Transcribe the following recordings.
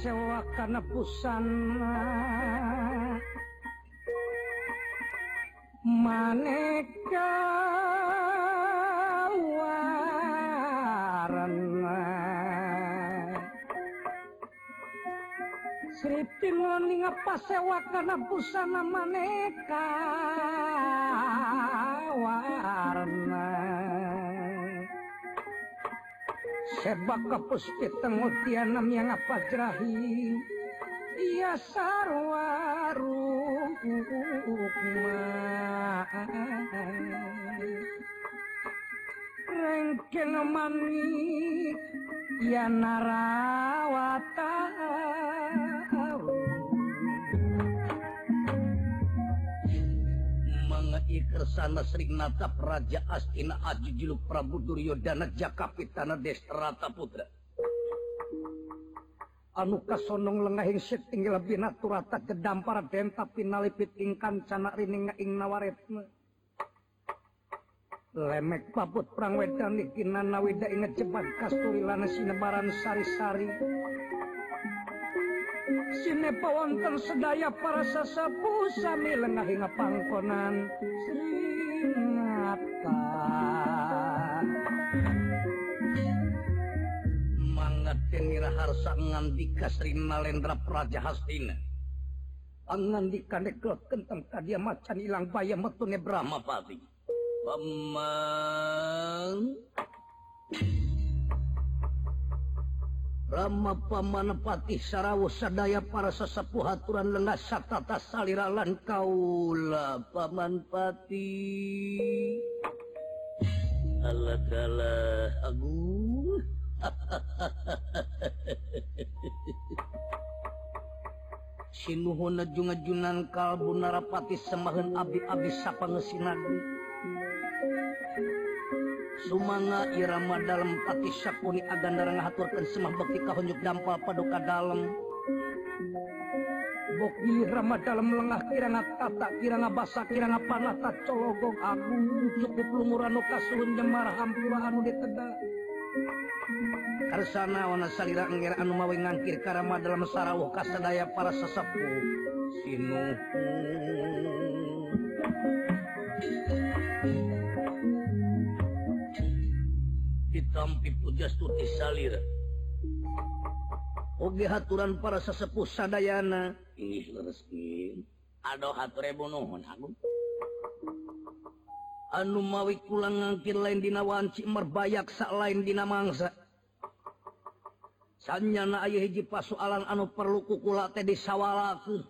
sewa kanebusan maneka warna Sri Tinoni ngapa sewa kanebusan maneka warna sebak kapusmutianam yang apa jerahi ia sarwaru rengkeng manik ya nara sana Srinata Praja Astina Aji Jiluk Prabu Duryodana Jakapitana Destrata Putra. Anu kasonong lengahing setinggal binaturata kedampar tapi nalipit ingkan cana rining ing nawaretna. Lemek babut prang wedan ikinan nawida inget jebat kasturi lana sinebaran sari-sari. sini pawonten sedaya para sesepuh sami lengah hingga pangkonan seringata mangetin niraharsa ngandika Sri malendra Praja Hastina. Ngandika dekel kentang kadia macan ilang bayam metune Brahma Pati Pemang Rama pamanapati Sarawu sadaya para sesepuh aturan lengas satata saliralan kaula pamanpati Allah kalah agung. Sinuhun najungajunan kalbu narapati semahan abi-abi sapa ngesinagu sumanga Irama dalam pati Syakuni Agandara ngahaturkan semah bekti kahunjuk dampal paduka dalam. Bokti Rama dalam lengah kiranga tata kiranga basa kiranga panata cologong agung cukup lumuran nu kasuhun nyemar hampura anu diteda. Karsana wana salira engger anu mawe ngangkir karama dalam sarawuh kasadaya para sesepuh sinuhun. tampi pujastuti salir. Oge haturan para sesepuh sadayana. Inggih resmi adoh hatur nuhun agung. Anu mawi kulang ngangkir lain dina wanci merbayak sak lain dina mangsa. Sanyana ayah hiji pasualan anu perlu kukula teh disawalaku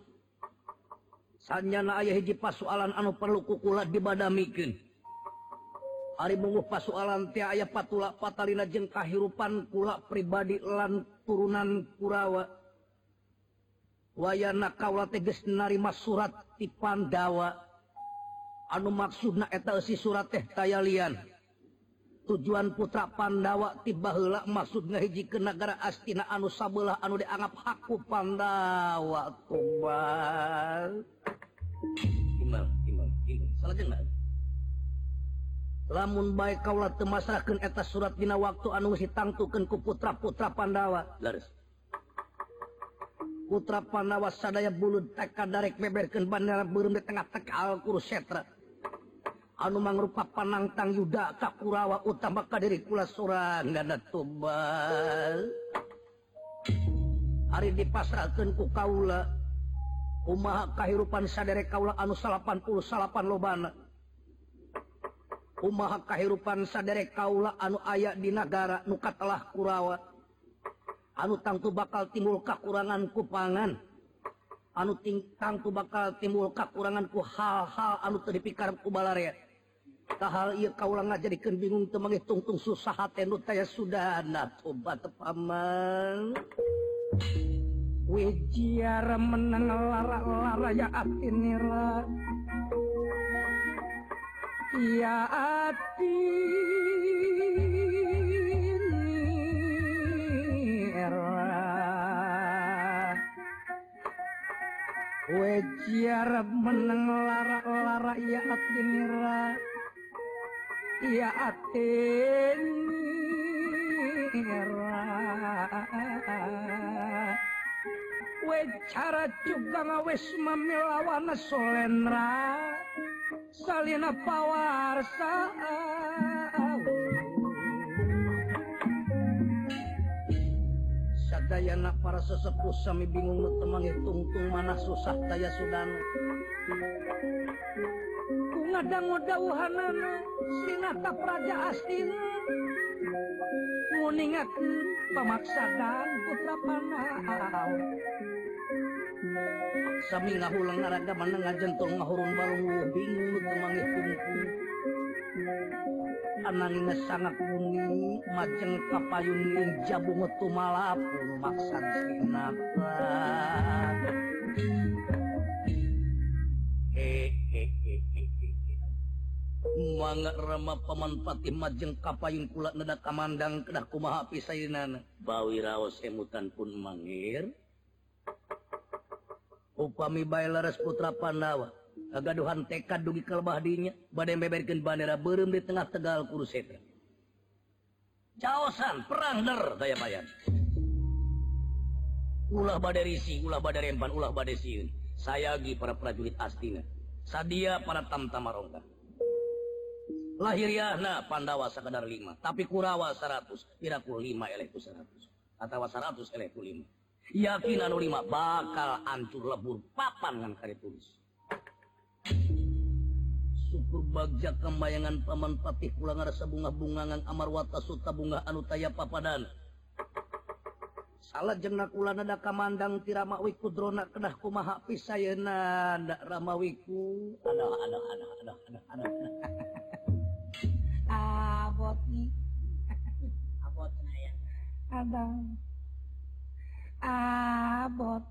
sanyana ayah hiji pasualan anu perlu kukula dibadamikeun. Ari mengupa pasualan teh aya patula patalina jeung kahirupan kula pribadi lan turunan Kurawa. Wayana kaula geus narima surat ti Pandawa. Anu maksudna eta eusi surat teh tayalian. Tujuan putra Pandawa ti heula maksudna hiji ke nagara Astina anu sabelah anu dianggap hakku Pandawa. Tobal. Imam, imam, imam. Salajengna. lamun baik kaulah temasahkan eta surat dina waktu anu hitangtukan ku putra putra Pandawa. Laris. Putra Pandawa sadaya bulu teka darek meberkan bandara burung di tengah teka alkur setra. Anu mangrupa panangtang yuda kakurawa utama kadiri kula surang ganda tubal hari dipasrahkan ku kaula. Kumaha kahirupan sadere kaula anu salapan puluh salapan lobana. Umaha kahirupan saderek Kaula anu aya di negara nuka telah Kurawa? Anu tangtu bakal timbul kakurangan kupangan anu ting tangtu bakal timbul kakuranganku hal-hal anu terpikar kubalariat tahal ia kaula nga jadi ken bingung temangih tungtung susah tendu taya sudah na tobat paman. Wijiara menang lara lara ya atinira Ya atini era. Weci Arab meneng lara-lara ya atini era Ya atini era. Wecara juga ngawes mamilawana solenra. salina pawarsa sadayana para sesepuh sami bingung temangi tungtung mana susah daya sudan. Ku ngadang dawuhanana sinata praja astina nguningakeun pamaksadan putra panah kami ngahulang ngaraga mana ngajentong ngahurun balung bingung kumangih kumku anangin sangat muni majeng kapayun jabung tumalap maksan sinata Mangga rama pamanpati majeng kapayun kula neda kamandang kedah kumaha pisainana. Bawi raos emutan pun mangir, upami leres putra Pandawa kagaduhan tekad dugi kelebah dinya badai beberkeun bandera beureum di tengah tegal kurusetra Jaosan perang der daya bayan ulah badai risi ulah badai rempan ulah badai siun. Sayagi para prajurit astina. Sadia para tamtama rongga. Lahiriana Pandawa sekadar lima tapi Kurawa 100 piraku lima eleku 100 atau 100 eleku lima yakinan lima bakal ancur lebur papan ngan kari tulis. Syukur bagja kembayangan paman patih pulang rasa bunga-bungangan amar wata suta bunga anu taya papadan. Salah jeng nakulan ada kamandang tiramawi kudrona kedah kumaha pisayena ndak ramawiku ada ada ada ada ada ada. Abot nih. Abot naya abang. abot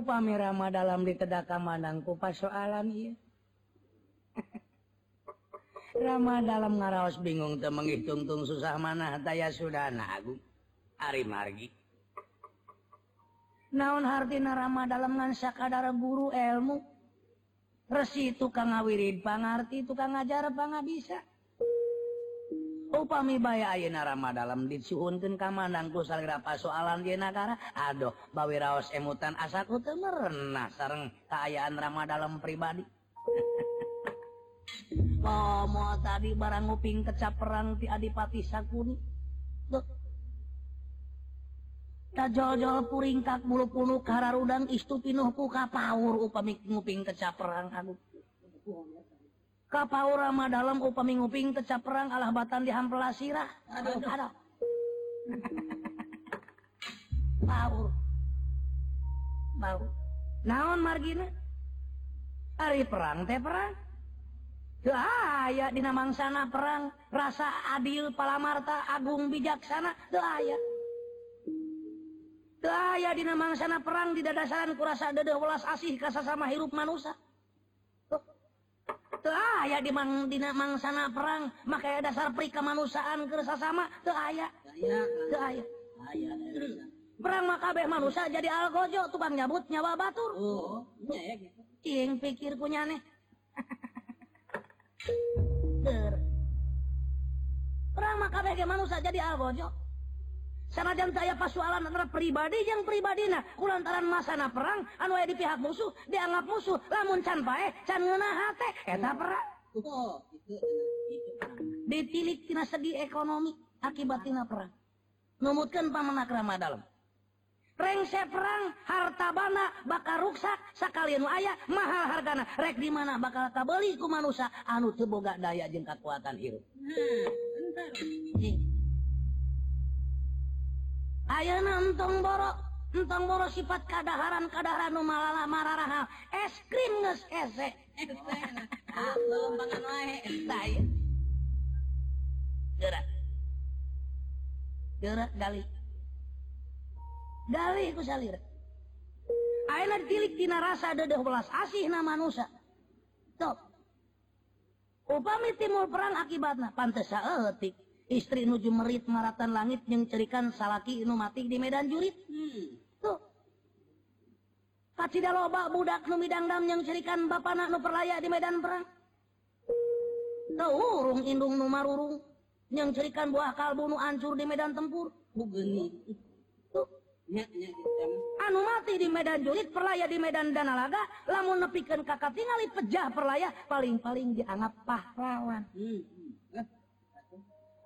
pamerama dalam ditedaka Madangku persoalan ya Rama dalam ngaraos bingung tem menghitungtung susah mana daya Sudana Agung Ari margi. Naon Hartina Rama dalam ngansa kadar guru ilmu resi tukang ngawirid pangarti tukang ngajar bang bisa? Upami baya ayeuna Rama dalam disuhunkeun ka mandangku salira pasoalan di negara aduh bawi raos emutan asaku teu merenah sareng kaayaan Rama dalam pribadi Pomo tadi barang nguping kecap perang ti adipati sakuni. Tuh. Tajol-jol puringkak bulu punu kararudang istu pinuh ku kapaur upami nguping kecap perang aku. Kapaur ama dalam upami nguping kecap perang alah batan dihampela sirah. Aduh, aduh. Paur. Paur. Naon margina? Hari perang teh perang. aya di namang sana perang rasa adil palamarta Agung bijaksana aya aya di namang sana perang di dadasaran kurasa dedewelas asih kasa sama hirup manusia aya di mang di namang sana perang makanya dasar pri kemanusiaan kerasa sama aya. Aya perang makabeh manusia jadi algojo tuh bang nyabut nyawa batur. Ing pikir punya nih perang maka manusia jadi algojo sanajan saya pasualan antara pribadi yang pribadina. Kulantaran masana perang anu di pihak musuh dianggap musuh. Lamun can pae can ngeuna hate eta perang ditilik tina segi ekonomi akibat tina perang. Numutkeun pamenak rama dalam. Rengse perang harta bana bakal ruksak sakalian ayah mahal hargana. Rek di mana bakal kabeli ku manusia? Anu teu boga daya jeung kekuatan hirup. Hmm, Ayeuna entong boro entong boro sifat kadaharan kadaharan nu malala mararaha es krim geus ese. Eh. Abang wae tai. Gerak. Gerak gali. Gali ku salir. Ayeuna tilik dina rasa dedeh belas asih na manusia. Top. Upami timul perang akibatna pantes saeutik. Istri nuju merit maratan langit yang cerikan salaki nu mati di medan jurit. Hmm. Tuh. Kacida loba budak nu midangdam yang cerikan bapana nu perlaya di medan perang. Tuh urung indung nu marurung. yang cerikan buah kalbu nu ancur di medan tempur Tuh. anu mati di medan julit perlaya di medan danalaga lamun nepikan kakak tinggali pejah perlaya paling-paling dianggap pahlawan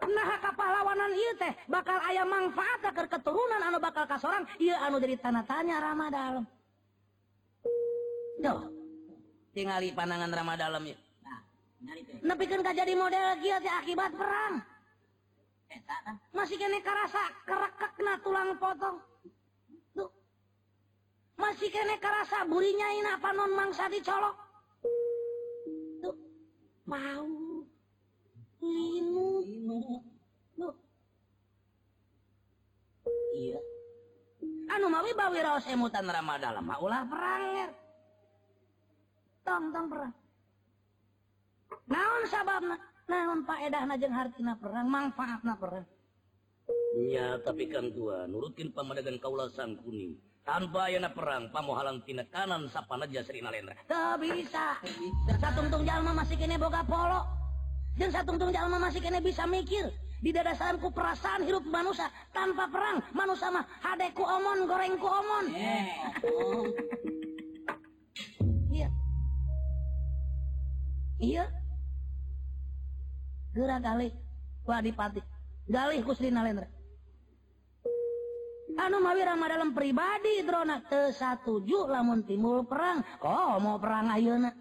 nah kapalawanan iya teh bakal ayam manfaat ke keturunan anu bakal kasorang iya anu jadi tanah-tanya Rama dalam Duh. Tingali panangan Rama dalam ya. Nah, bikin gak jadi model kia teh akibat perang. Eh, masih kene kerasa kerekekna tulang potong. Duh. masih kene kerasa burinya ini apa non mangsa dicolok. Duh. mau. limu limu iya anu mawi bawi raos emutan ramadhan mah ulah perang tong tong perang. Naon sababna naon faedahna jeung hartina perang. Manfaatna perang iya tapi kan tua nurutin pamadegan kaula sang kuning. Tanpa yana perang pamohalan tina kanan sapana Sri nalendra. Teu bisa satungtung jalma masih kene boga polo. Dan satungtung jalma masih kene bisa mikir. Di dadasaranku perasaan hirup manusia tanpa perang. Manusia mah hadeku omon, gorengku omon. Iya. Iya. Gerak kali. Wadipati. Galih Kusri Nalendra. Anu mawi rama dalam pribadi drona te satuju lamun timbul perang. Oh mau perang ayeuna.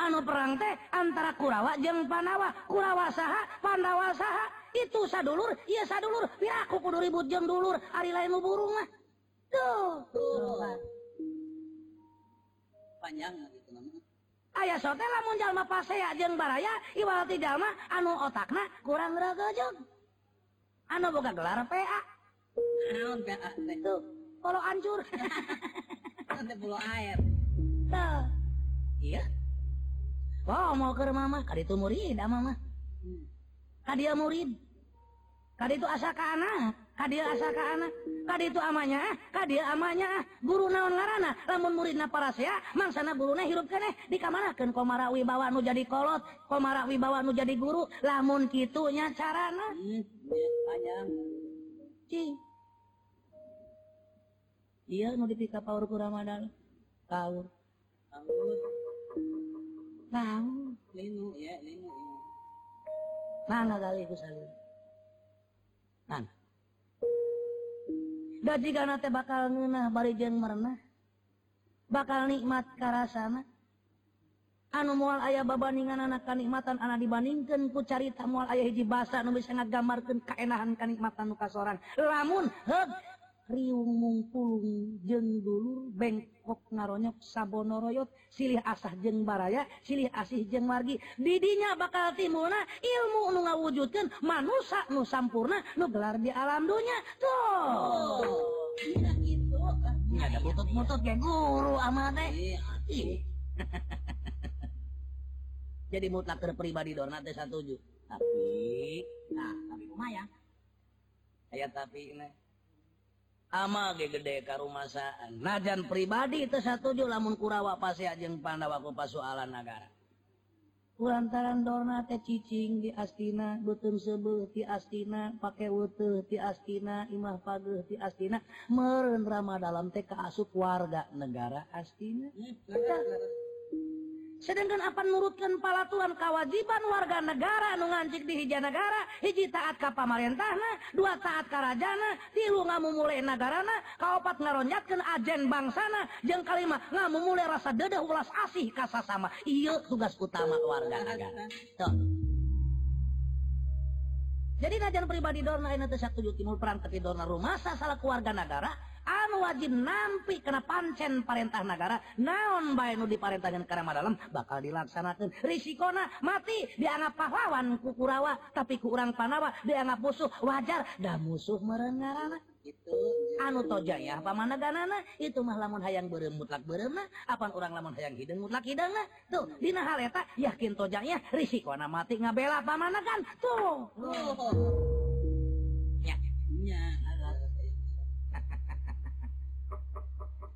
anu perang teh antara Kurawa jeung Panawa Kurawa saha Pandawa saha. Itu sadulur ieu sadulur. Piraku kudu ribut jeung dulur. Ari lain nu burung mah. Duh panjang gitu namanya. Aya sote lamun jalma pasea jeung baraya iwal ti jalma anu otakna kurang regejeg. Anu boga gelar PA naon PA tuh kalau hancur teh air. Tuh. Iya. Oh, mau ke Mama kali itu murid Mama tadi murid. Tadi itu asa ke anak tadi asa ke anak tadi itu amanya. Tadi amanya. Guru naon larana lamun murid na mangsana guruna hirup keneh dikamarakeun komara wibawa nu jadi kolot komara wibawa nu jadi guru? Lamun kitunya carana? Panjang. Cing iya nu dipika paur ku Ramadan. Paur paur Tahu. Linu ya, linu. Mana kali ku salin. Nan. Da jika nate bakal ngeunah bari jeung merenah. Bakal nikmat karasana. Anu moal aya babandingan anak kanikmatan anak dibandingkeun ku carita moal aya hiji basa nu bisa ngagamarkeun kaenahan kanikmatan nu. Lamun heug riung mungkulung jeng dulur bengkok ngaronyok Sabonoroyot silih asah jeng baraya silih asih jeng wargi. Didinya bakal timbulna ilmu nu ngawujudkeun manusia nu sampurna nu gelar di alam dunya. Tuh. Oh, iya gitu. Ada butut-butut kayak guru amate eh. jadi mutlak pribadi Dorna teh satuju tapi nah tapi lumayan. Aya tapi ini ama gede karumasaan. Najan pribadi itu satuju lamun kurawa pasti ajeng pandawaku pasualan negara lantaran dona teh cicing di astina butun sebel di astina pakai wutuh di astina imah pageuh di astina meren dalam teh kaasup warga negara astina. sedangkan apa nurutkan pala Tuhan kewajiban warga negara nungancik di hija negara hiji taat ke pamarentahna dua taat karajana tilu ngamu mulai negarana kaopat ngaronyatkan ajen bangsana jeng kalima ngamu mulai rasa dedah ulas asih kasa sama iya tugas utama warga negara Tuh. jadi ngajan pribadi dorna ini satu timur peran ke dorna rumah salah keluarga negara anu wajib nampi kena pancen perintah negara naon bay nu diparentahin karena dalam bakal dilaksanakan risikona mati dianggap pahlawan kukurawa tapi kurang urang panawa dianggap musuh wajar dah musuh merengarana itu anu toja ya pamana ganana itu mah lamun hayang berem mutlak berem nah apan orang lamun hayang hidung mutlak hidung tuh dina haleta yakin tojanya ya risikona mati ngabela pamana kan tuh, tuh.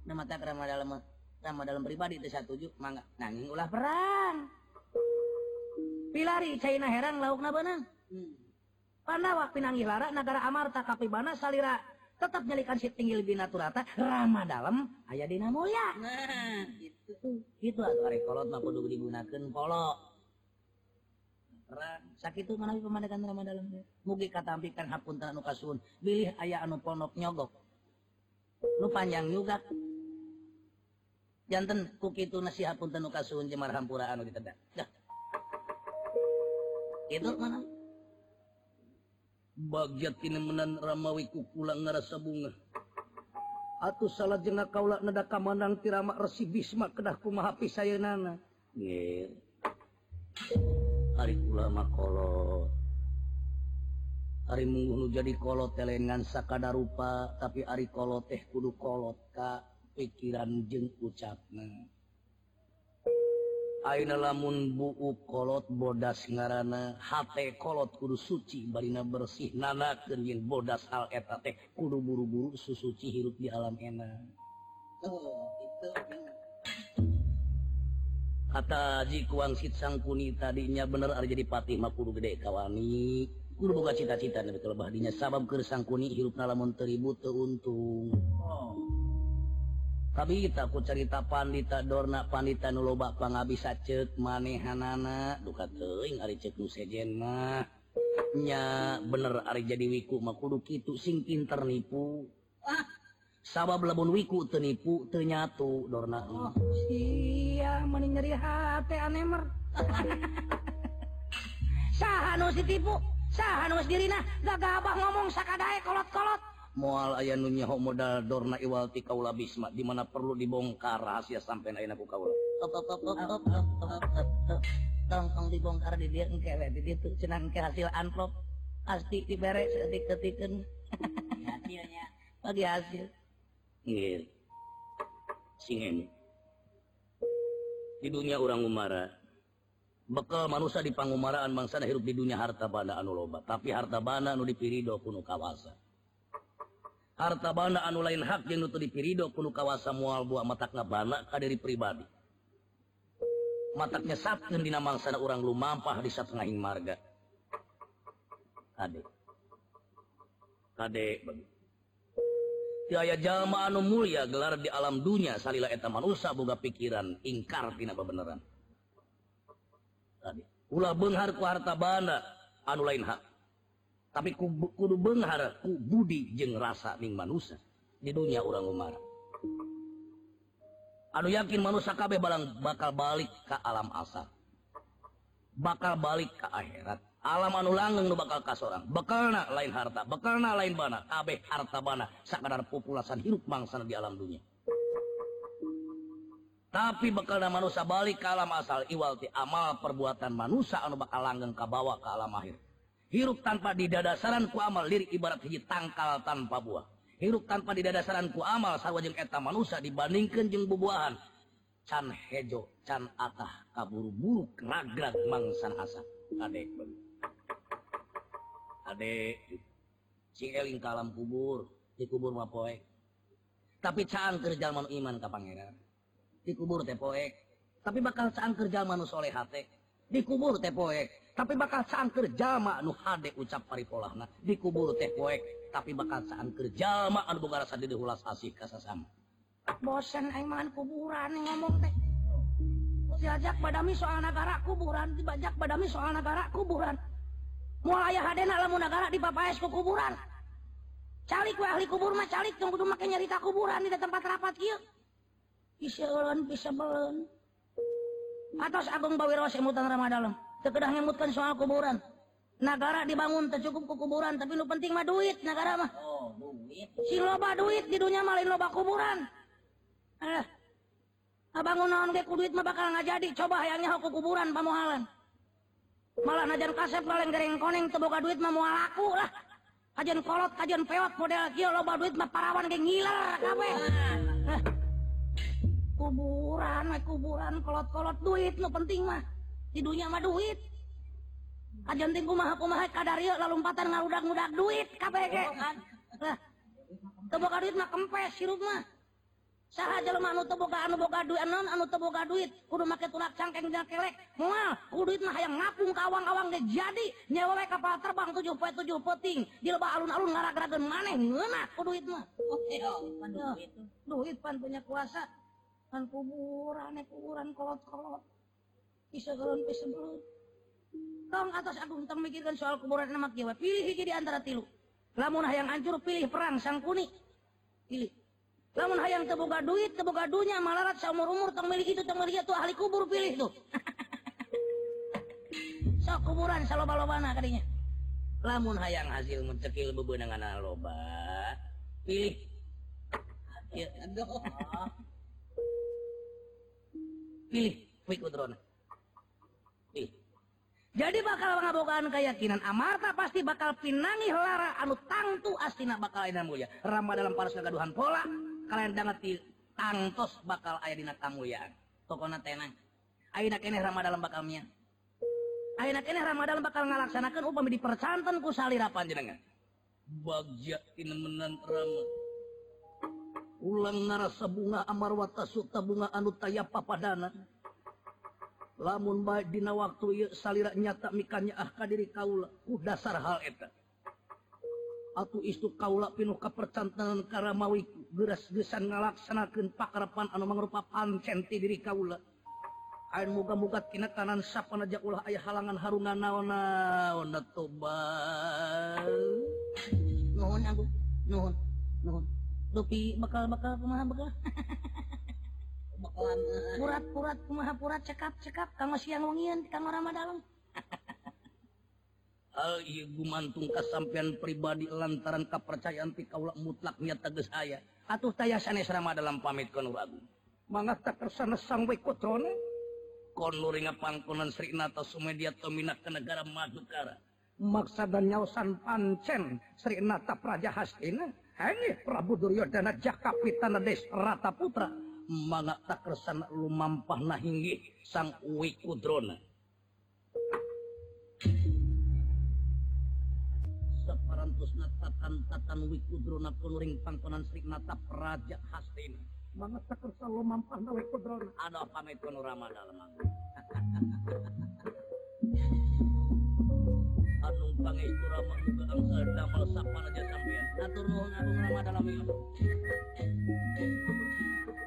nama tak ramah dalam ramah dalam pribadi itu satu mangga. Nanging ulah perang. Pilari cina herang lauk na benang. Hmm. Pandawa pinangi lara negara Amarta kapibana salira tetap nyalikan si tinggil binaturata ramah dalam ayah dina mulia. Nah gitu. Gitu atuh arek kolot mah kudu digunakeun polo perang. Sakit itu menawi pemandangan ramah dalam. Mugi katampikan hapunten anu kasuhun. Bilih aya anu ponok nyogok. Lu panjang juga jantan kukitu nasi pun tenu kasuhun jemar hampura anu ditanda. dah. Itu mana? Bagiat kini menan ramawi kukula ngerasa bunga. Atu salah jengah kaulah neda kamanang tirama resi bisma kedah kumaha nana. nggih hari ulama kolot. Hari mungguh jadi kolot telengan sakadarupa tapi hari kolot teh kudu kolot kak. pikiran jeng ucapna. Aina lamun buuk kolot bodas ngarana hate kolot kudu suci barina bersih nana kerjin bodas hal etate kudu buru-buru susuci hirup di alam enak oh, itu kata ji kuang sit sang kuni tadinya bener ada jadi patih mah kudu gede kawani kudu buka cita-cita nabi kalau dinya sabab keur kuni hirup lamun teribu teuntung oh. kabita ku cerita pandita Dorna pandita nu loba pangabisa ceuk manehanana. Duka teuing ari ceuk nu sejen mah. Nya bener ari jadi wiku mah kudu kitu sing pinter nipu. Ah sabab labun wiku teu nipu teu nyatu Dorna. Oh sia mani nyeri hate anemer saha nu ditipu saha nu dirina gagabah ngomong sakadae kolot-kolot. mual aya nu nunyaho modal Dorna Iwalti di mana perlu dibongkar rahasia sampai nain aku kaula. Tong tong dibongkar di dia engkewe di dia tuh ke hasil amplop pasti dibere ketik ketikan hasilnya bagi hasil iya singin di dunia urang umara bekal manusia di pangumaraan mangsana hirup di dunia harta bana anu loba tapi harta bana anu dipirido kuno kawasa. harta bana anu lain hak yang nutu dipirido kudu kawasa mual buah matakna bana kadiri pribadi. Mataknya sapkeun dina mangsana urang lumampah di satengahing marga. Kade. Kade bagi. Tiaya jalma anu mulia gelar di alam dunia salila eta manusia boga pikiran ingkar tina bebeneran. Tadi ulah beunghar ku harta bana anu lain hak. Tapi ku, kudu beunghar ku budi jeung rasa ning manusia di dunia urang umar. Anu yakin manusia kabeh balang bakal balik ke alam asal. Bakal balik ke akhirat. Alam anu langgeng nu bakal kasorang. Bekalna lain harta, bekalna lain bana, kabeh harta bana sakadar populasan hirup mangsana di alam dunia. Tapi bekalna manusia balik ke alam asal iwal ti amal perbuatan manusia anu bakal langgeng kabawa ke alam akhir. hirup tanpa didadasaran ku amal lirik ibarat hiji tangkal tanpa buah. Hirup tanpa didadasaran ku amal sarwajeng eta manusia dibandingkan jeng bubuahan can hejo can atah kaburu-buru ragrag mangsan asa adek adek si eling kalam kubur di kubur mah poek. Tapi caan kerja manu iman ka pangeran. Di kubur teh poek. Tapi bakal caan kerja manu soleh hate. Di kubur teh poek. tapi bakal saan kerjama nu hade ucap paripolah nah dikubur teh poek tapi bakal saan kerjama anu boga rasa di hulas asih kasasam bosen aing makan kuburan ngomong teh. Diajak badami soal negara kuburan dibajak badami soal negara kuburan. Mulai aya hadena lamun negara di papaes ku kuburan. Calik we ahli kubur mah calik tunggu kudu make nyarita kuburan di tempat rapat kieu. Bisa euleun bisa beuleun atos Agung bawiro semutan Ramadalem. Teu kedah nyemutkan soal kuburan. Negara dibangun teu cukup ku kuburan tapi nu penting mah duit negara mah. Oh, duit. si loba duit di dunia mah lain loba kuburan. Eh abangun naon ge ku duit mah bakal nggak jadi. Coba hayangnya ku kuburan pamuhalan malah najan kasep laleng gereng koneng teu boga duit mah moal laku lah. Kajian kolot kajian peot model kieu loba duit mah parawan ge ngiler kabeh. Eh, kuburan we kuburan kolot-kolot duit nu penting mah di dunia mah duit. Kajenting kumaha kumaha kadarieu lalumpatan ngarudak-ngudak duit kabeh. Ge kan lah teu boga duit mah kempes hirup mah. Saha jelema anu teu boga anu boga duit non anu teu boga duit. Kudu make tulak cangkeng dina kelek. Moal kudu duit mah hayang ngapung ka awang-awang ge jadi. Nyewa we kapal terbang tujuh poe tujuh peting di lebah alun-alun ngaragarageun maneh ngeunah ku duit mah. Oke oh, pan duit pan punya kuasa. Pan kuburan kuburan kolot-kolot. Bisa galon bisa belut tong atas aku tong mikirkan soal kuburan nama we. pilih hiji di antara tilu. Lamun hayang hancur pilih perang sangkuni. Pilih. Lamun hayang teboga duit teboga dunya malarat seumur umur tong milih itu tong milih itu ahli kubur pilih tuh. Sok kuburan saloba-lobana kadinya. Lamun hayang hasil mencekil bebeunangan loba pilih. Ya, Aduh. pilih quick udron eh. jadi bakal ngabogaan keyakinan Amarta pasti bakal pinangi Lara anu tangtu astina bakal mulia. Rama dalam paras kegaduhan pola kalian dangeti tangtos bakal aya dina kamuyaan tokona tenang Aina keneh Rama dalam bakalnya Aina keneh Rama dalam bakal ngalaksanakeun upami dipercanten ku salira panjenengan Bagja tinemenan Rama. Ulang ngarasa bunga amarwata suta bunga anu taya papadana lamun Badina waktu salirira nyata mikannya ahka diri kaula ku dasar hal eta. Aku istu kaula pinuh kepercantanan karamawi geras gesan ngalaksanakeun pakarapan anu mangrupa pancenti diri kaula. Ain muga-muga kina kanan sapanajak ulah aya halangan harungan naon-naon tobat nuhun aku nuhun nuhun. Dupi bakal bakal kumaha bakal purat-purat kumaha purat cekap-cekap kamu siang wengian di Hal Ramadan ah, gumantung kesampian pribadi lantaran kepercayaan pikaulah mutlaknya teges ayah atuh taya sanes dalam pamit kono agung mangga tak kersana sang we kotrona Kon ringa pangkonan Sri Nata Sumedia Tomina ke negara Madukara. Maksa dan nyausan pancen Sri Nata Praja Hastina? Hanya Prabu Duryodhana Jakapitanades Rata Putra manga takresan lumampah na hinggi sang uwi kudrona. Separantusna tatan-tatan uwi kudrona kunuring pangkonan sri nata praja hastina. Manga takresan lumampah na uwi kudrona. Ano pamit kunu ramadal mang. Anung pangai kurama juga angsa damal sapana jasambian. Atur nuhun agung ramadal amin.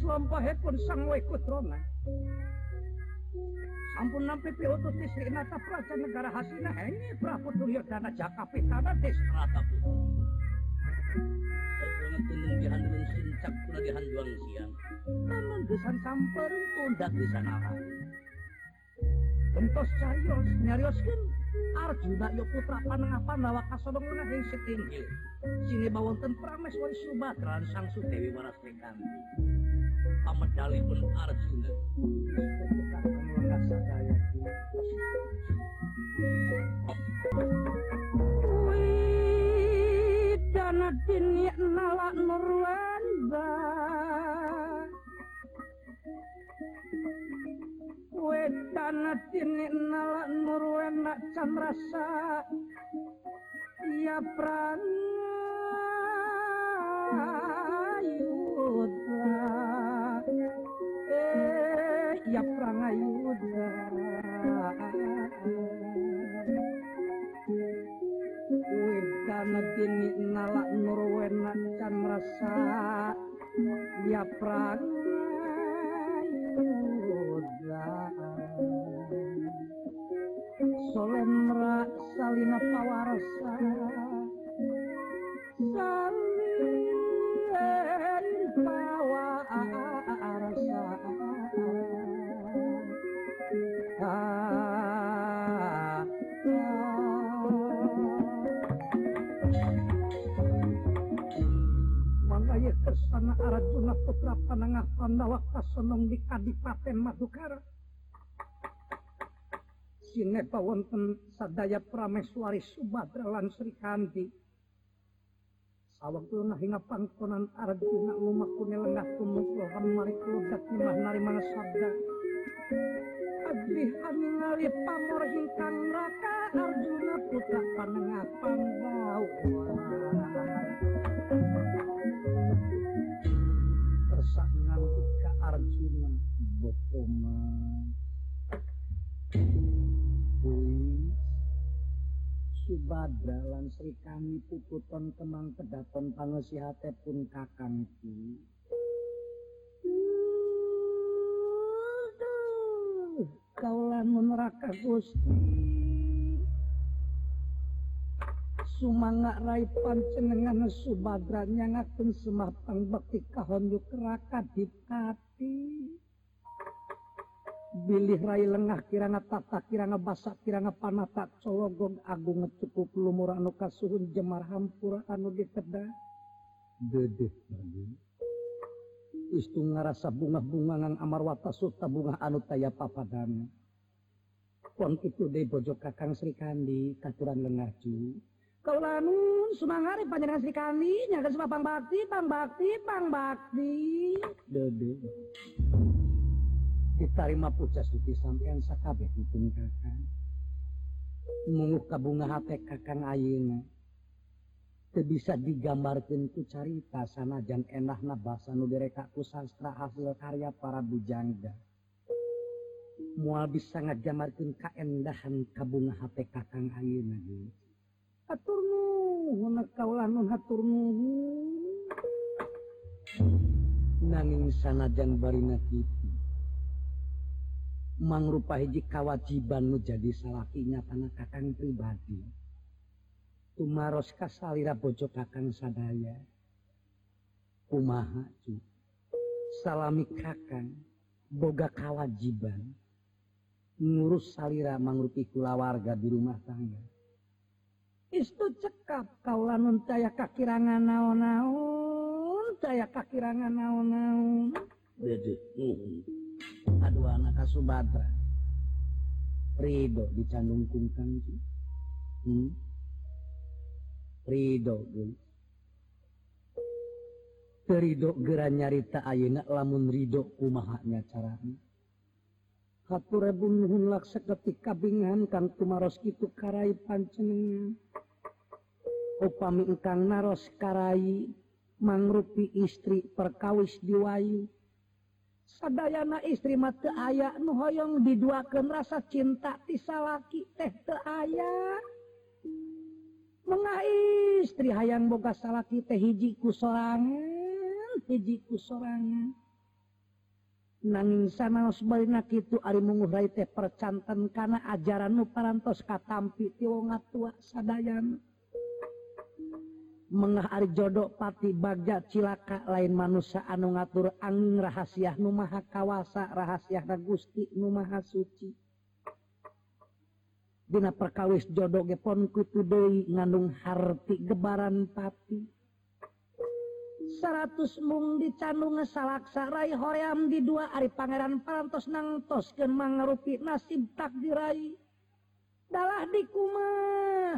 swampahipun sang way kutrona. Sampun nampi piutus di Sri Nata Praja Negara Hasina Hengi Prabu Duryodana Jakapitana di Strata Putu. Terpengat tinung dihandelun sincak kuna dihanduang siang. Namun gesan samperin pundak di sana. Bentos carios, nyarioskin Arjuna yo putra panengah Pandhawa kasodong lenggah ing setinggil. Sini bawonten Prameswari Subatran sang Sudewi Warasdekanti. pamedalipun Arjuna. Widana dinyak nalak nurwan Wedana dini nalak nurwen nak can rasa Ya pranayudha ya prangayuda Widana tini nalak nurwena can rasa. Ya prangayuda Soleh merasa lina pawarsa Salah Arjuna putra panengah Pandawa kasonom di Kadipaten Madukara. Sineta wonten sadaya prameswari Subadra lan Sri Kandi. Sawaktu hingga pangkonan Arjuna lumakune lenggah tumungkuhan mari keludak nimah nari mana sabda. Abihan nari pamor hingkang raka Arjuna putra panengah Pandawa. Kuis Subadra lan Sri Kami puputon kemang kedaton pangesihate pun kakangku Kaulan neraka Gusti Sumangga rai pancenengan Subadra nyangakeun semapang bekti kahon yuk raka dikati Bilih Rai lengah kirana tata kirana basa kirana panata cologong Agung ngecukup lumur anu kasuhun jemar hampura anu diteda dedeh istu ngarasa bunga-bungangan amar watasuta bunga anu taya papadan. Pon itu deh bojo kakang Sri Kandi katuran lengahju kau lamun sumangari panjenengan Sri Kandi nyaga sama Bang Bakti pang Bakti pang Bakti. Dedeh. ditarima pucas Suci sampeyan sakabeh penting kakang mungu kabunga hate kakang ayeuna teu bisa digambarkeun ku carita sanajan enahna basa nu direka ku sastra hasil karya para bujangga moal bisa ngajamarkeun kaendahan kabunga hate kakang ayeuna deui atur nuhun kaulah nun hatur nuhun nanging sanajan barina kita mangrupa hiji kawajiban nu jadi salakinya tanah kakang pribadi. Tumaros kasalira bojo kakang sadaya. Kumaha cu? Salami kakang boga kawajiban. Ngurus salira mangrupi kulawarga di rumah tangga. Istu cekap kaulah nun daya kakirangan naon-naon caya kakirangan naon-naon. aduan ka Subatra Ridho dicandungkung kanji hmm? Ridho Ridho gera nyarita ayeuna lamun Ridho kumahanya caranya Katurebun nuhun laksa ketika bingan kang tumaros kitu karai pancenengan. Upami engkang naros karai mangrupi istri perkawis diwayu. sadayana istri mate aya nu hoyong diduakeun rasa cinta ti salaki teh teu aya. Mengah istri hayang boga salaki teh hijiku sorangan hijiku sorangan. Nanging sanaos balinak kitu ari mungurai teh percanten kana ajaran nu parantos katampi ti wong tua sadayana. Mengah ari jodoh pati bagja cilaka lain manusia anu ngatur angin rahasia nu maha kawasa rahasia Gusti nu maha suci. Dina perkawis jodoh gepon kutu deui ngandung harti gebaran pati. Seratus mung dicandung ngesalaksa rai hoream di dua ari pangeran parantos nangtoskeun mangarupi nasib takdirai dalah dikuma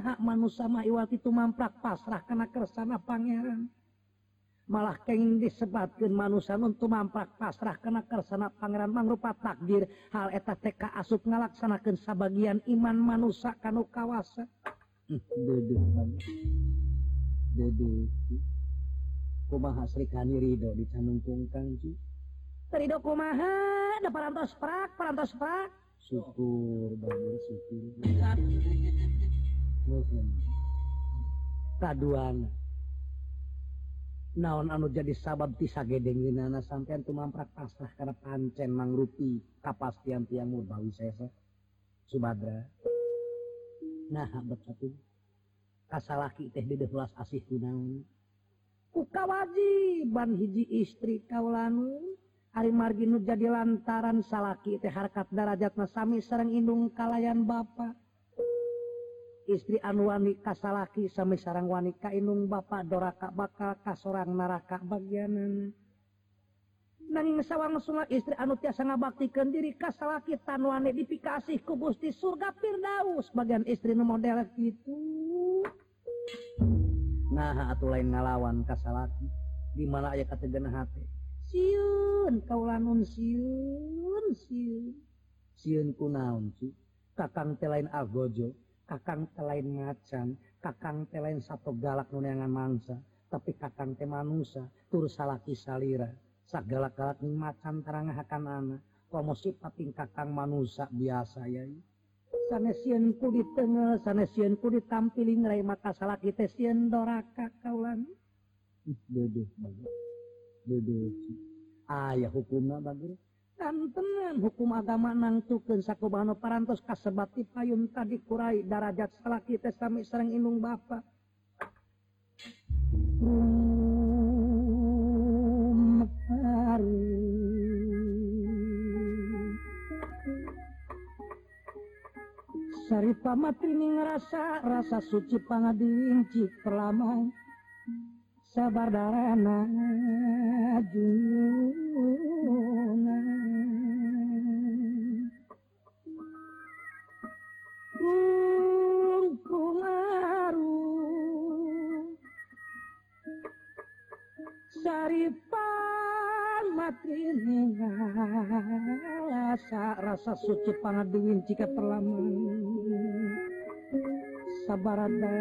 hak manusia maiwati itu mamprak pasrah karena kersana pangeran. Malah kenging disebabkan manusia untuk mamprak pasrah karena kersana pangeran mangrupa takdir. Hal eta teka asup ngalaksanakan sebagian iman manusia kanu kawasa. Dede kumaha Sri Kani Ridho dicanungkung kanji Ridho kumaha? Da parantos prak parantos prak. syukur bagus syukur. Kaduan naon anu jadi sabab tisa gedenginana sampean tumamprak pasrah karena pancen mangrupi kapastian tiang murbawi sesa subadra nah bersatu kasalaki teh di belas asih kunaun ku kawajiban hiji istri kaulanu Ari marginut jadi lantaran salaki teh harkat darajat nasami sarang indung kalayan Bapak istri anu wanita kasalaki sami sarang wanita inung Bapak doraka bakal kasorang naraka bagianan. Nanging sawang sungai istri anu tiasa ngabaktikan diri kasalaki tanwane dipikasih ku Gusti surga Firdaus. Bagian istri nu model gitu. Nah atuh lain ngalawan kasalaki di mana aya kategena hati? siun kaulanun siun siun. Siun ku naon cu? Kakang telain agojo kakang telain macan kakang telain satu galak nunangan mangsa tapi kakang teh manusa tur salaki salira. Segala galak ni macan terang akan anak promosi pating kakang manusia biasa ya sanesieun ku di tengah sanesieun ku ditampili ngerai maka salah kita sieun doraka kaulan Dedeh banget. Duduk. Ayah hukumnya bagus kan tenan hukum agama nangtukeun sakubahana parantos kasebati payun tadi kurai darajat salah kita sami serang inung bapak Sari pamatrini ngerasa rasa suci pangadiwinci perlama sabar darana juna. Rungkung aru Saripan mati ningasa rasa suci pangaduin jika sabar sabarada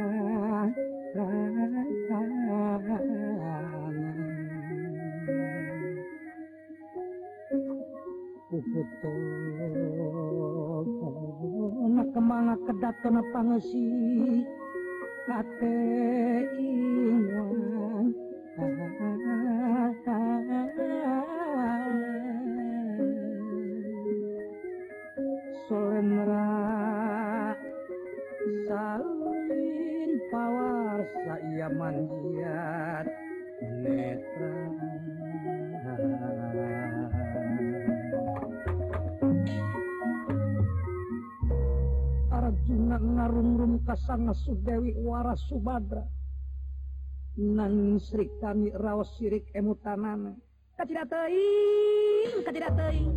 kemana kedat pangesi kate ingat Rum-rum kasana Sudewi waras Subadra. Nan sirik tani raos sirik emutanana kacida teuing kacida teuing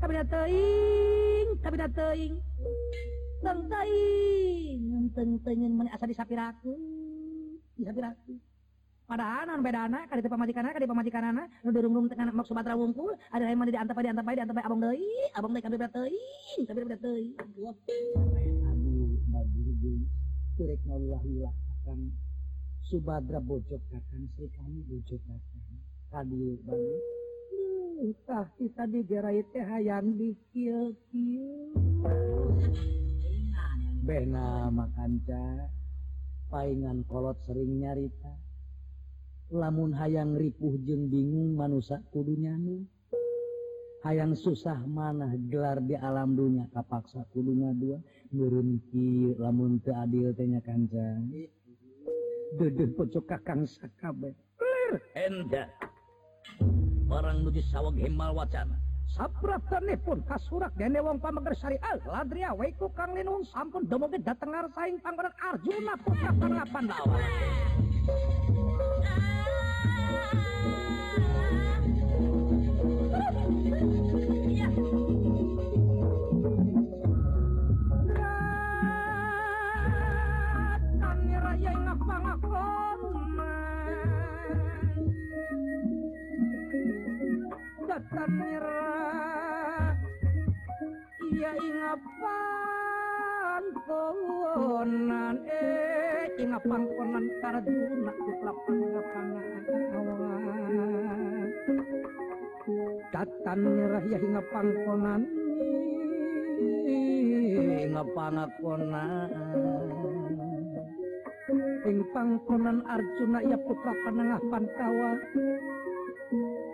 kabida teuing kabida teuing teng teuing teng teungin mun asa disapirakeun disapirakeun padahal non anak, kadi tepa majikan anak, kadi pamajikanna nu tengah anak mak Subadra wungkul ada yang mandi di antapai, di antapai, di antapai, abang doi, abang deui kabida teuing kabida teuing Allahilakan Subadra bojok akan Sri kami bojok akan tadi bangettah kita digerai teh hayang dikil Bena makanca paingan kolot sering nyarita. Lamun hayang ripuh jeng bingung manusia kudu nyanyi hayang susah manah gelar di alam dunia. Kapaksa kulunya dua. Nurunki lamun teu adil teh nya kanjang. Deudeuh pocok kakang sakabeh lir enda barang nuju sawag himal wacana. Sapratane pun kasurak dene wong pameger syariat ladria waiku kang linung sampun demoge dateng saing panggonan arjuna putra pangapan lawan plat merah ia ingapan konan eh ingapan konan karduna Kuklapan lapangan lapangan datan merah ya ingapan pohonan eh, ngapangakonan ing pangkonan Arjuna ya putra panengah pantawa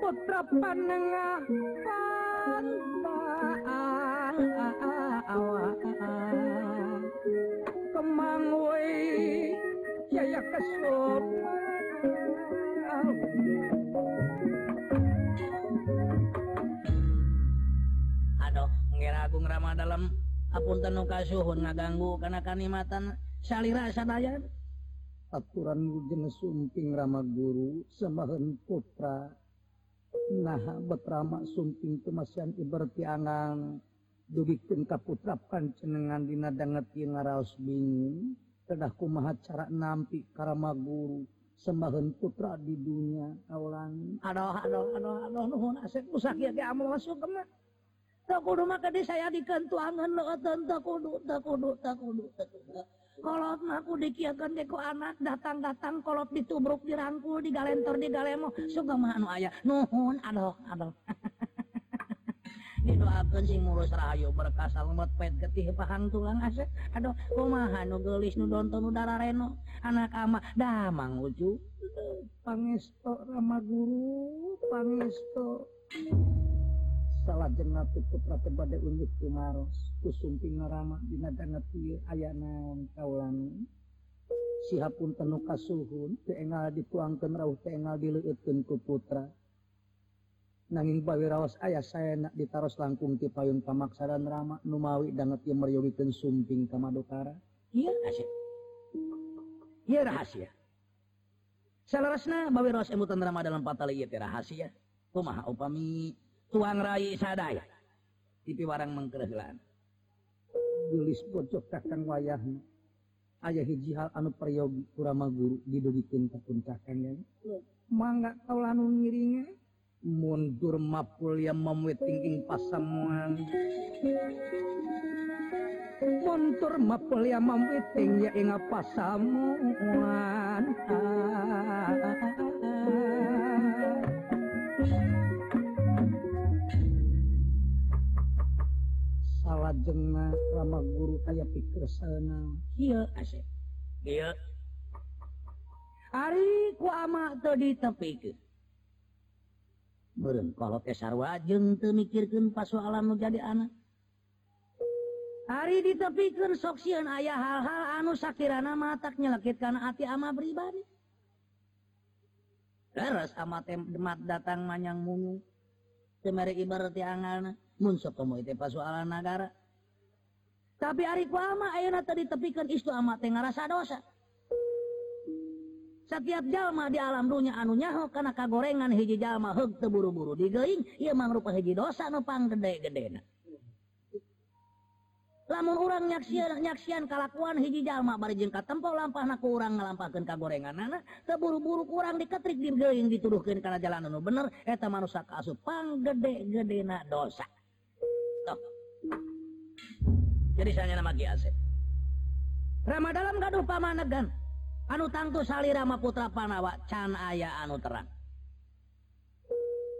putra panengah tanpa awan kemangwe yaya aduh ngira aku ngerama dalam. Apun nuka suhun ngaganggu karena kanimatan salira sanayan aturan jenis sumping Rama Guru samahan putra. Nah betrama sumping kemasian ibertiangan dugikin kaputra pancenengan dina dangeti ngaraos bingung. Kedah kumaha cara nampi karama guru sembahan putra di dunia. Kaulan aduh aduh aduh aduh nuhun asep musak ya ge amal masuk kena tak kudu maka di saya dikentuangan lo tak kudu tak kudu tak kudu tak kudu. kolot aku dikiakan deko anak datang-datang kolot ditubruk dirangkul di galentor di galemo suka mah anu aya nuhun aduh adoh. Didoakeun sing mulus rahayu berkas salmet pet getih pahang tulang asa. Aduh kumaha nu geulis nu donton udara reno. Anak ama damang ucu pangesto rama guru pangesto. Salah jenat putra tebade unjuk kumaros. kusumping ngarama dina danget ieu aya naon kalan sihapun tenuka teu engal dituangkeun rauh teu engal dileueutkeun ku putra. Nanging bawiraos ayah saya nak ditaros langkung ti payun pamaksaran rama numawi danget yang meriwikeun sumping ka madukara. Ieu asih ieu rahasia. Salarasna bawiraos emutan rama dalam patali ieu rahasia. Kumaha upami tuang rai sadaya. Tipi warang mengkereulaan gelis bocok kakang wayahna ayah hiji hal anu peryogi kurama guru didudikeun ka puncakang. Mangga kaula anu ngiringan mundur mapul yang memwiting ing pasamuan. Mundur mapul yang memwiting ya inga pasamuan. Ah. jengna lama guru kayak pikir sana hariku ama tadi tepi kalau Kesar wajeng mikirkan nu jadi anak hari ditepikan soksian ayah hal-hal anu sakirana matak nyelekit lekitkan hati ama pribadi. Leres ama demat datang manyang munyu. Temere ibarat yang Mun sok itu pasualan negara tapi ari ku ama ayeuna tadi ditepikeun istu ama teh ngarasa dosa setiap jalma di alam dunia anu nyaho karena kagorengan hiji jalma heg teburu-buru digeling ia mangrupa hiji dosa nupang panggede-gedena lamun orang nyaksian nyaksian kalakuan hiji jalma bari jeung katempo lampahna ku urang ngalampahkeun kagorengan anak teburu-buru kurang diketrik digeuing dituduhkeun kana jalan anu bener eta manusia kaasup pang gede-gede dosa. Tuh. jadi saya nama Giase Rama dalam gaduh pamanegan. Anu tangtu sali Rama putra Panawa can aya anu terang.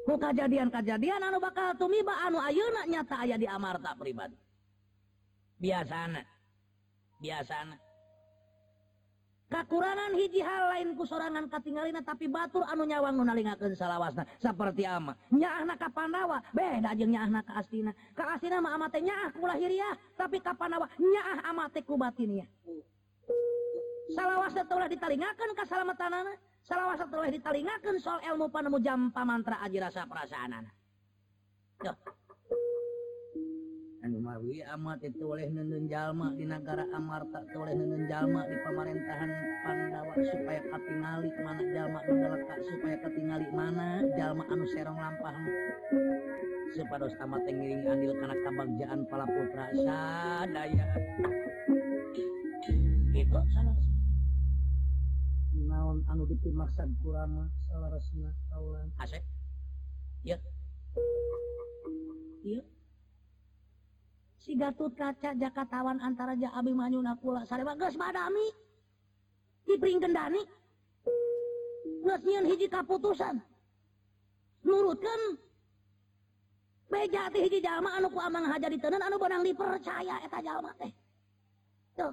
Ku kejadian-kejadian anu bakal tumiba anu ayeuna nyata aya di amarta pribadi. Biasana. Biasana. kakurangan hiji hal lainku sorangan katingalina tapi batur anu nyawang nu nalingakeun salawasna. Saperti ama nyaahna ka Pandawa beda jeung nyaahna ka Astina. Ka Astina mah ama teh nyaah ku lahiriah tapi ka Pandawa nyaah ama teh ku batiniah. Salawasna teu ulah ditalingakeun ka salamatanana salawasna teu ulah ditalingakeun soal ilmu panemu jam pamantra aji rasa perasaanana. Duh. Anmawi amat itu oleh Nenun Jalma di negara Amarta itu oleh Nenun Jalma di pemerintahan Pandawa supaya katingali mana Jalma mendelaka supaya katingali mana Jalma anu serong lampah supados amat ngiring andil karena kabagjaan pala putra sadaya itu salah naon anu dipimaksad kurama salah resna kaulan asep? Ya iya. Si Gatut kaca jakatawan antara ja Abimanyu nakula sareba geus madami. Dipring kendani. Geus nyieun hiji kaputusan. Nurutkeun beja teh hiji jalma anu ku amang haja diteuneun anu benang dipercaya eta jalma teh. Tuh.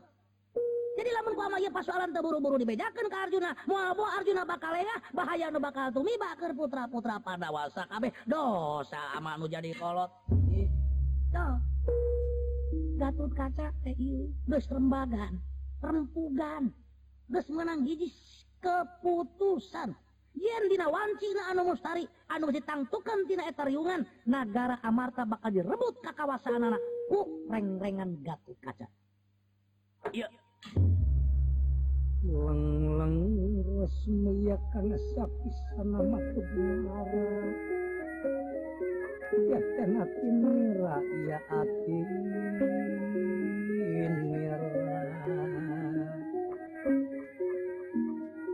Jadi lamun ku ama ieu pasoalan teu buru-buru dibejakeun ka Arjuna, moal bo Arjuna bakal lengah, bahaya nu bakal tumiba keur putra-putra Pandawa sakabeh dosa ama nu jadi kolot. Tuh. Gatut kaca lembagaan eh, perempuan terus menang hiji keputusan. Yendinawancina anu mustari anu ditangtukeun tina eta riungan, nagara Amarta bakal direbut ka kawasan ku reng-rengan Gatot kaca. Iya. Leng leng resmi karena sapi sana kebenaran Ya hati iya mira Ya hati mira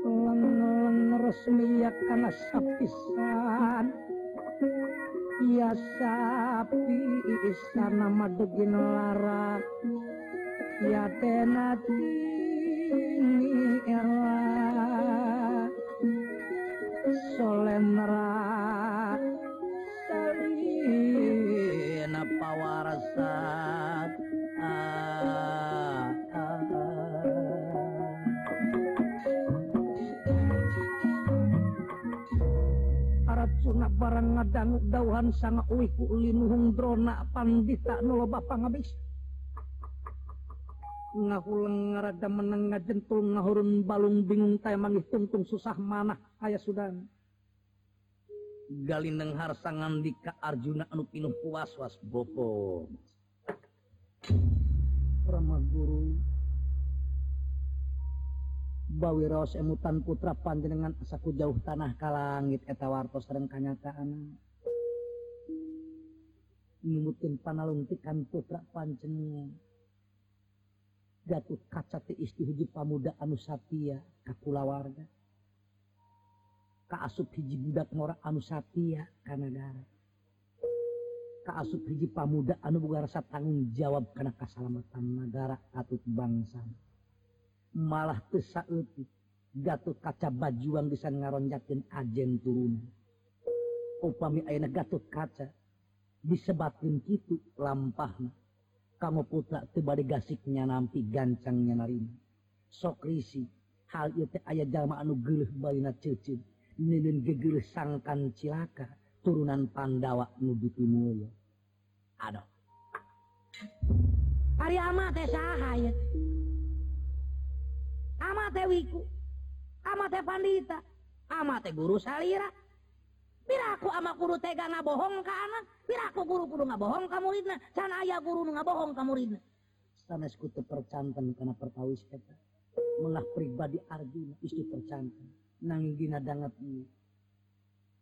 Lenelen resmi ya karena sapisan. Ya sapi istana madugin lara. Ya tenati ini Solen solenra. saat ah, ah, ah. Barang ngadanu dauhan sanga uih ku linuhung drona pandita nu loba pangabis ngahuleng ngarada meneng ngajentul ngahurun balung bingung teh mangih tungtung susah manah aya sudan Galindenghar sangan dika Arjuna anu pinuh puas-was boko Rama Guru. Bawiros emutan putra panjenengan asaku jauh tanah ka langit eta wartos sareng kanyataan. Ngimutin panalungtikan putra panjenengan. Jatuh kaca ti istri hiji pamuda anu satya kakulawarga warga kaasup hiji budak ngora anu satia Saia Kanagara kaasup hiji pamuda anu boga rasa tanggung jawab karena kasalamatan negara atut bangsa. Malah kesaetik Gatot kaca bajuang bisa ngaronjakin ajen turun. Upami aina Gatot kaca disebatin gitu lampahna. Kamu putra tebari gasiknya nampi gancangnya narima sokrisi hal itu ayah jama anu geluh balina cecil sangkan cilaka? Turunan Pandawa nuduti mulia aduh hari ama teh sahaya. Ama teh wiku. Ama teh pandita. Ama teh guru salira. Bila aku ama guru tega ngabohong ka anak bila aku guru kudu ngabohong ka muridna? Can ayah guru ngabohong ka muridna? Sana teu percanten kana pertawis kita mengalah pribadi Arjuna istri percantan nang ginadanget ni.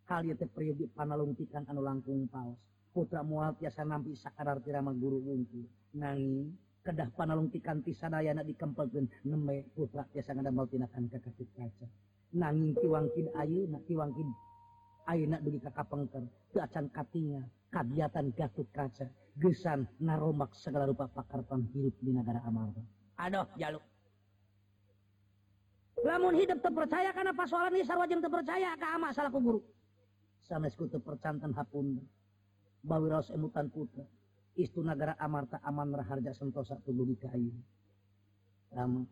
Kali teh priyogi panalungtikan anu langkung paos. Putra moal tiasa nampi sakarar tirama maguru wungkul. Nanging kedah panalungtikan ti sadayana dikempelkeun nembe putra tiasa ngadamel tinakan ka kasih kaca. Nanging tiwangkin ayeuna tiwangkin ayeuna dugi ka kapengker teu acan katinga kagiatan Gatot Kaca gesan naromak segala rupa pakarpan hirup di negara Amarta. Aduh jaluk Lamun hidup terpercaya karena pasoalan ini sarwa jeung terpercaya ka ama salaku guru. Sanesku teu percanten hapun. Bawi raos emutan putra. Istu negara Amarta aman raharja sentosa tuluh di kayu. Rama.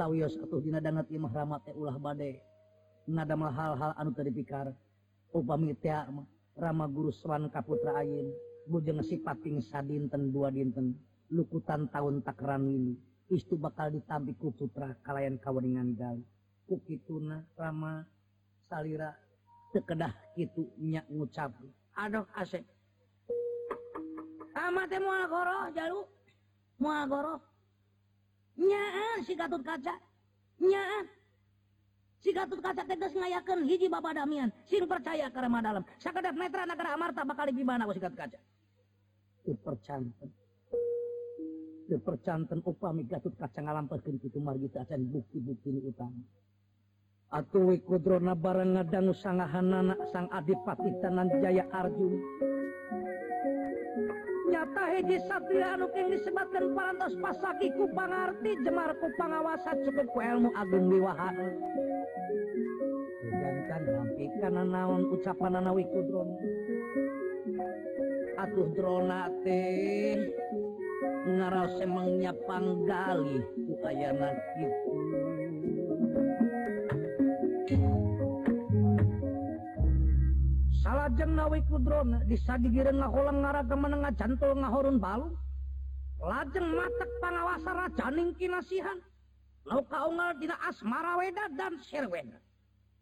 Sawios atuh dina dangat imah rama teh ulah bade. Ngadamel hal-hal anu teu dipikar. Upami teh mah Rama guru swan kaputra ayin. Bujeng sipating sadinten dua dinten. Lukutan tahun takran ini. Istu bakal ditampi ku putra kalayan kaweningan gali. Kukituna Rama salira tekedah kitu nyak ngucap. Aduh asik. Ama teh moal goro jalu. Moal goro. Nyaan si Gatot Kaca. Nyaan. Si Gatot Kaca teh geus ngayakeun hiji babadamian. Sing percaya ka Rama dalam. Sakadat netra nagara Amarta bakal gimana ku si Gatot Kaca. Teu percantan upami Gatut kacang lampatkan itu acan bukti-bukti ni utama Atuh kudrona barang ngadangu sangahan anak sang Adipati Tanan Jaya Arjun nyata hiji satria anu keng disebatkan parantos pasaki ku pangarti jemar ku pangawasa cukup ku ilmu agung wiwahan Sedangkan lampi kana naon ucapan anawi kudrona. Atuh drona teh. Ngaraos emang nyapang gali ku ayana kitu. Salajeng nawi kudrona disadigireun ngaholang ngaraga menengah jantul ngahorun balu. Lajeng matek pangawasa rajaning kinasihan. Lau kaungal dina asmara weda dan sirweda.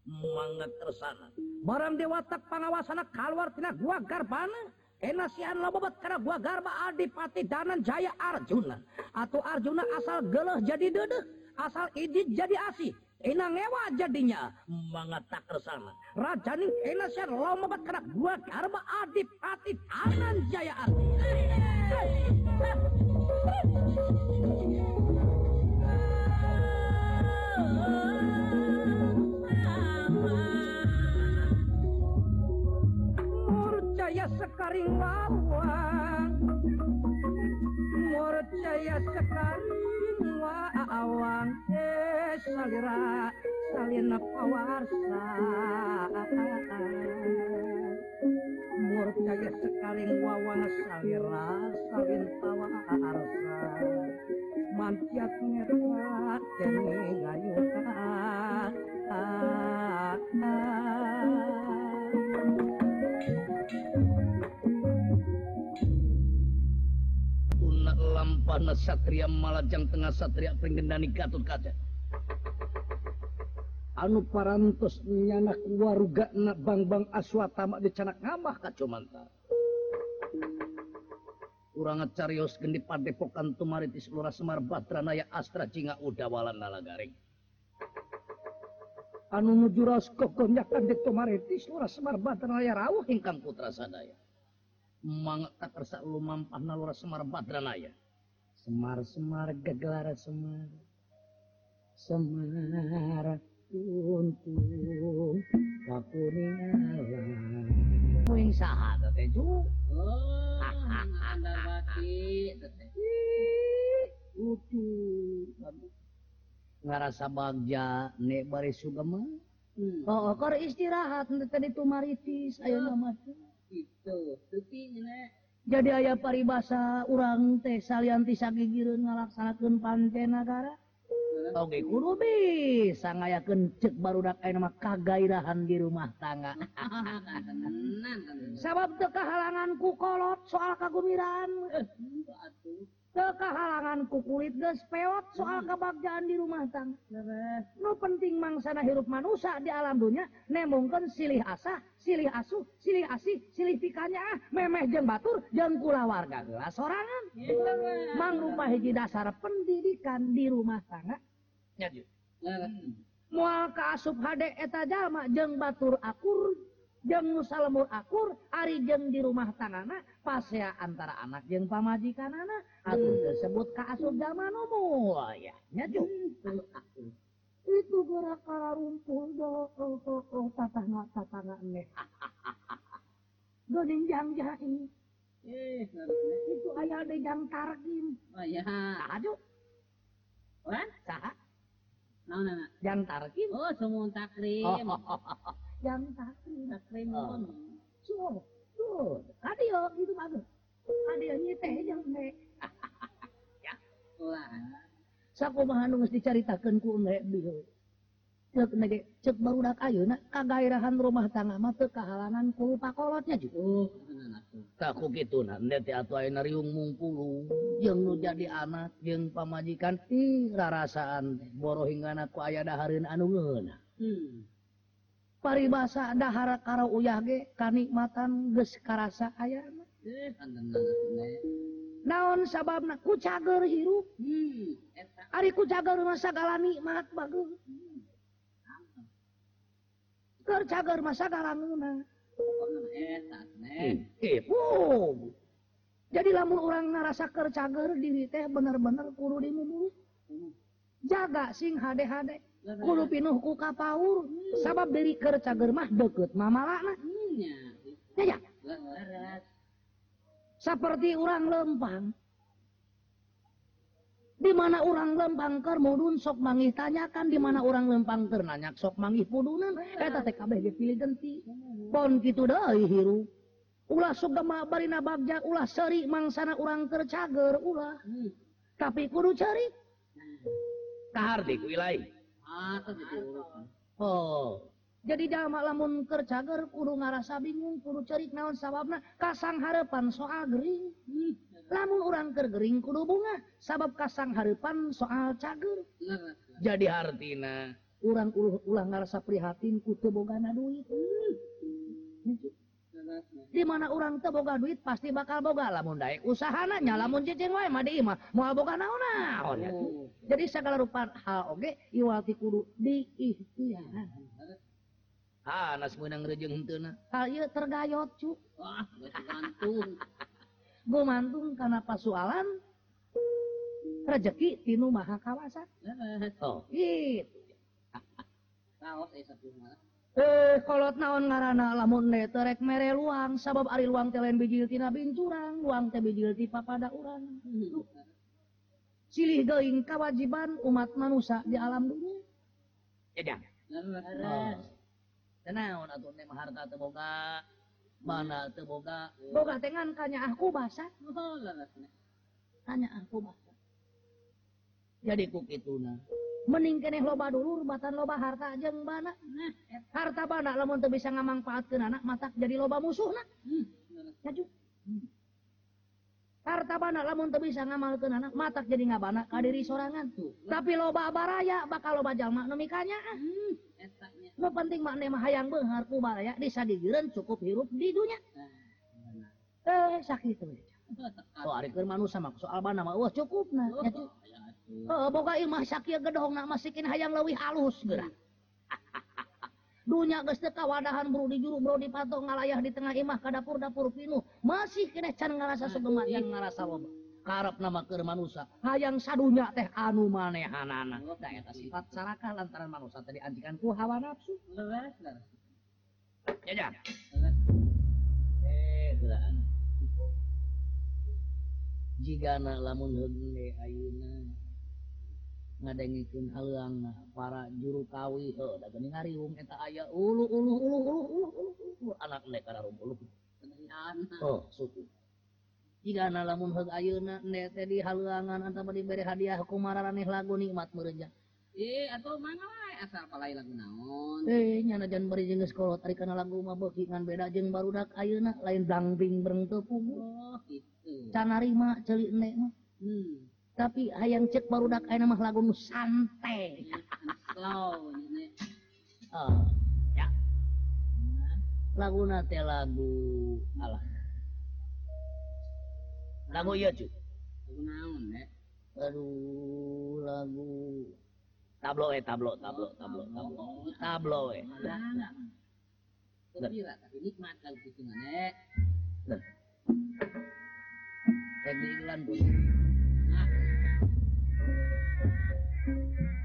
mangga tersana Barang dewatak pangawasana keluar tina gua garbana. Enasian lobat karena gua garba Adipati danan Jaya Arjuna atau Arjuna asal geluh jadi dede asal idit jadi asih Inang ngewa jadinya mangat tak kersana Rajaning enasian lobat karena gua garba Adipati danan Jaya Arjuna sekaring wawang murcaya sekaring wa eh salira salina pawarsa. Murcaya sekaring wawang salira salin pawarsa. Mantiat merah dan ngayuta ah, ah, ah. Lampana satria malajang tengah satria pringgendani Gatut Kaca. anu parantos nyanak waruga na bang-bang aswatama di canak ngamah kacumanta. Urang carios gendi padepokan tumaritis lurah Semar Badranaya Astra Cinga Udawalan Nalagaring. Anu nuju raos kokonyakan di tumaritis lurah Semar Badranaya rawuh Hingkang putra sadaya. Mangak tak kersa lumampah nalura Semar Semar Semar gegara Semar. Semar untung kakuningan kuing saha teh ju oh anda baki teh utu ngarasa bagja nek bari sugama hmm. oh kor istirahat tadi tumaritis ayo nama itu tapi nek. jadi ayah paribasa urang teh salanti sagigireun ngalaksanakan pancenagara Oke guru bisa ayaken cek baru nama kagairahan di rumah tangga. Sabab teu kahalangan ku kolot soal kagumiran. kehalangan ku kulit geus peot soal kebagjaan di rumah tangga. Nu penting mangsana hirup manusia di alam dunia nemongkeun silih asah silih asuh silih asih silih pikanya ah memeh jeung batur jeung kula warga sorangan. Mangrupa hiji dasar pendidikan di rumah tangga. Mual Moal asup hade eta jalma jeung batur akur jeng Salmul akur ari jeung di rumah tanggana pasea antara anak jeng pamajikan anak atau tersebut hmm. ke asup zaman umur ya nyatu itu gerak kala rumpun do oh oh oh tatangga tatangga ne doning jang jahi eh itu ayah de jang targim. Oh ya aduh orang saha? nah nah jang targim. Oh semua takrim oh, jam satu nak remon sur sur ada yo itu bagus ada yo nyete jam ya lah sakumaha nu geus dicaritakeun ku engge bieu cek nege ceuk barudak ayeuna kagairahan rumah tangga mah teu kahalangan ku pakolotnya juga oh tak ku kituna nya teh atuh aya riung mungkulu jeung nu jadi anak jeung pamajikan ih rarasaan teh boro hinggana ku aya dahareun anu ngeuna hmm paribasa dahara karo uyage kanikmatan geus karasa ayana eh naon sababna? Ku cager hirup. Hmm eta. Ari ku cager mah sagala nikmat bagus keur cager masa galangeuna oh, eta oh jadi lamun orang keur cager diri teh bener-bener kudu dimumulu jaga sing hade-hade. kudu pinuh ku kapaur sabab dari kerja mah deket mama lana ya, ya. seperti orang lempang. Di mana orang lempang keur mudun sok mangih tanyakan. Di mana orang lempang keur nanyak sok mangih pudunan. Eta teh kabeh dipilih genti. Pon kitu deui hirup ulah sugama barina bagja ulah seri mangsana urang keur cager ulah. Hmm. tapi kudu cari. Kahardik wilayah Oh. Jadi jamak lamun kercager kudu ngarasa bingung kudu cerik naon sababna kasang harepan soal gering. Lamun lamun orang kergering kudu bunga sabab kasang harepan soal cager. Jadi hartina orang ulah ngarasa prihatin kutu bogana duit. di mana orang teboga duit pasti bakal boga lamun Daik usahananya lamun cicing wae mah mah moal boga naon-naon ya. Oh. Jadi segala rupa hal oge iwal ti kudu diikhtiar. Ah, nas meunang rejeung henteuna. Hal ieu tergayot cu. Wah, gumantung. gumantung kana pasualan rezeki tinu maha kawasan. Oh, gitu. Kaos eh sabun mah. Eh, kolot naon ngaana lamun neterek mere luang sabab ari luang teh lain bijil tina bincurang luang teh bijil ti papada urang. Silih geuing kawajiban umat manusia di alam dunia Jajang. Leres. tenaon atuh teh harta teu boga mana teu boga? Boga teh ngan kanyaah kubasa oh, kanyaah kubasa jadiku itu meningkene loba dulu batan loba harta jeng mana nah, harta mana lamun tuh bisa ngamanfaatkan anak matak jadi loba musuh nah hmm, maju hmm. harta mana lamun tuh bisa ngamalkan anak matak jadi nggak bana kadiri sorangan tuh tapi loba baraya bakal loba jalma nemikanya ah. hmm. No penting makna mah hayang beunghar ku baraya disa digireun cukup hirup di dunya. Eh sakit we. Soal keur manusia mah soal bana mah wah cukup nah. Oh. Ya, Eh, mekin hayang leuwih halus geura. dunya geus teu kawadahan bro di juru bro di patok ngalayah di tengah imah ka dapur-dapur pinuh. Masih keneh can ngarasa segemat yang ngarasa loba harap nama keur manusia hayang sadunya teh anu manehanana. Oh, Daeta sifat saraka lantaran manusia tadi anjikan ku hawa nafsu. Jajan eh, jigana lamun ayeuna. ngadengikeun halang para juru kawi eta aya ulu, ulu, ulu, anak oh, lamun di halangan antara diberi hadiah kumara mareh lagu nikmat mereja eh atau mana asal palai lagu naon? Eh nyana jan bari jeung geus kolot ari kana lagu mabok ngan beda jeung barudak ayeuna lain dangding bereng tepung oh gitu. Can narima celik nek mah. Hmm. tapi hayang cek baru dak mah lagu nu santai. Oh, Slow oh, ya. Lagu nate lagu alah. Lagu ieu cu lagu naon deh aduh lagu. Tablo eh tablo tablo oh, tablo tablo. tablo. Eh. Tapi nikmat kalau gitu nek. Tadi iklan dulu. Thank you.